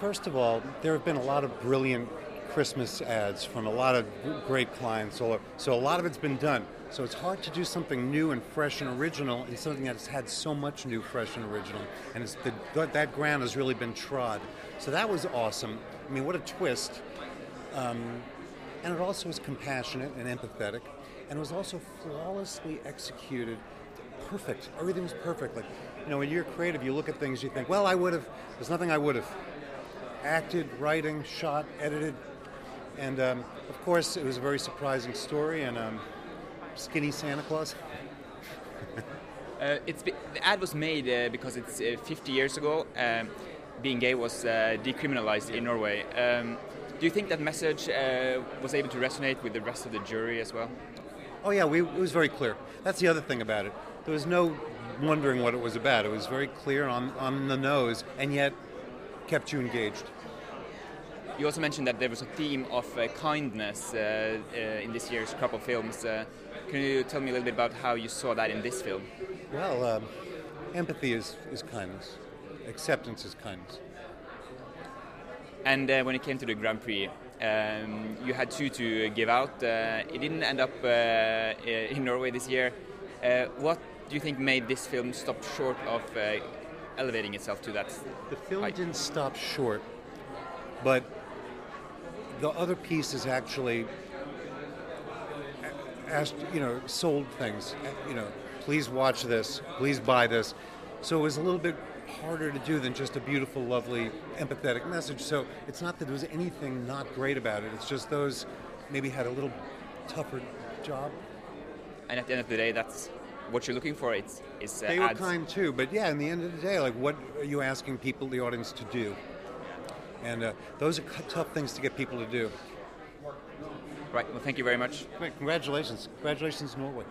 First of all, there have been a lot of brilliant Christmas ads from a lot of great clients. So a lot of it's been done. So it's hard to do something new and fresh and original in something that's had so much new, fresh and original. And it's the, that ground has really been trod. So that was awesome. I mean, what a twist. Um, and it also was compassionate and empathetic. And it was also flawlessly executed. Perfect. Everything was perfect. Like, you know, when you're creative, you look at things, you think, well, I would have, there's nothing I would have. Acted, writing, shot, edited. And um, of course, it was a very surprising story. And um, skinny Santa Claus. uh, it's the ad was made uh, because it's uh, 50 years ago. Um, being gay was uh, decriminalized in Norway. Um, do you think that message uh, was able to resonate with the rest of the jury as well? Oh yeah, we, it was very clear. That's the other thing about it. There was no wondering what it was about. It was very clear on, on the nose, and yet kept you engaged. You also mentioned that there was a theme of uh, kindness uh, uh, in this year's crop of films. Uh, can you tell me a little bit about how you saw that in this film? Well, um, empathy is, is kindness, acceptance is kindness. And uh, when it came to the Grand Prix, um, you had two to give out. Uh, it didn't end up in Norway this year. what do you think made this film stop short of elevating itself to that? The film height? didn't stop short, but the other piece is actually asked, you know, sold things. You know, please watch this, please buy this. So it was a little bit harder to do than just a beautiful, lovely, empathetic message. So it's not that there was anything not great about it. It's just those maybe had a little tougher job. And at the end of the day, that's what you're looking for. It's, it's uh, they were kind too, but yeah, in the end of the day, like what are you asking people, the audience, to do? And uh, those are tough things to get people to do. Right. Well, thank you very much. Great. Congratulations. Congratulations, Norway.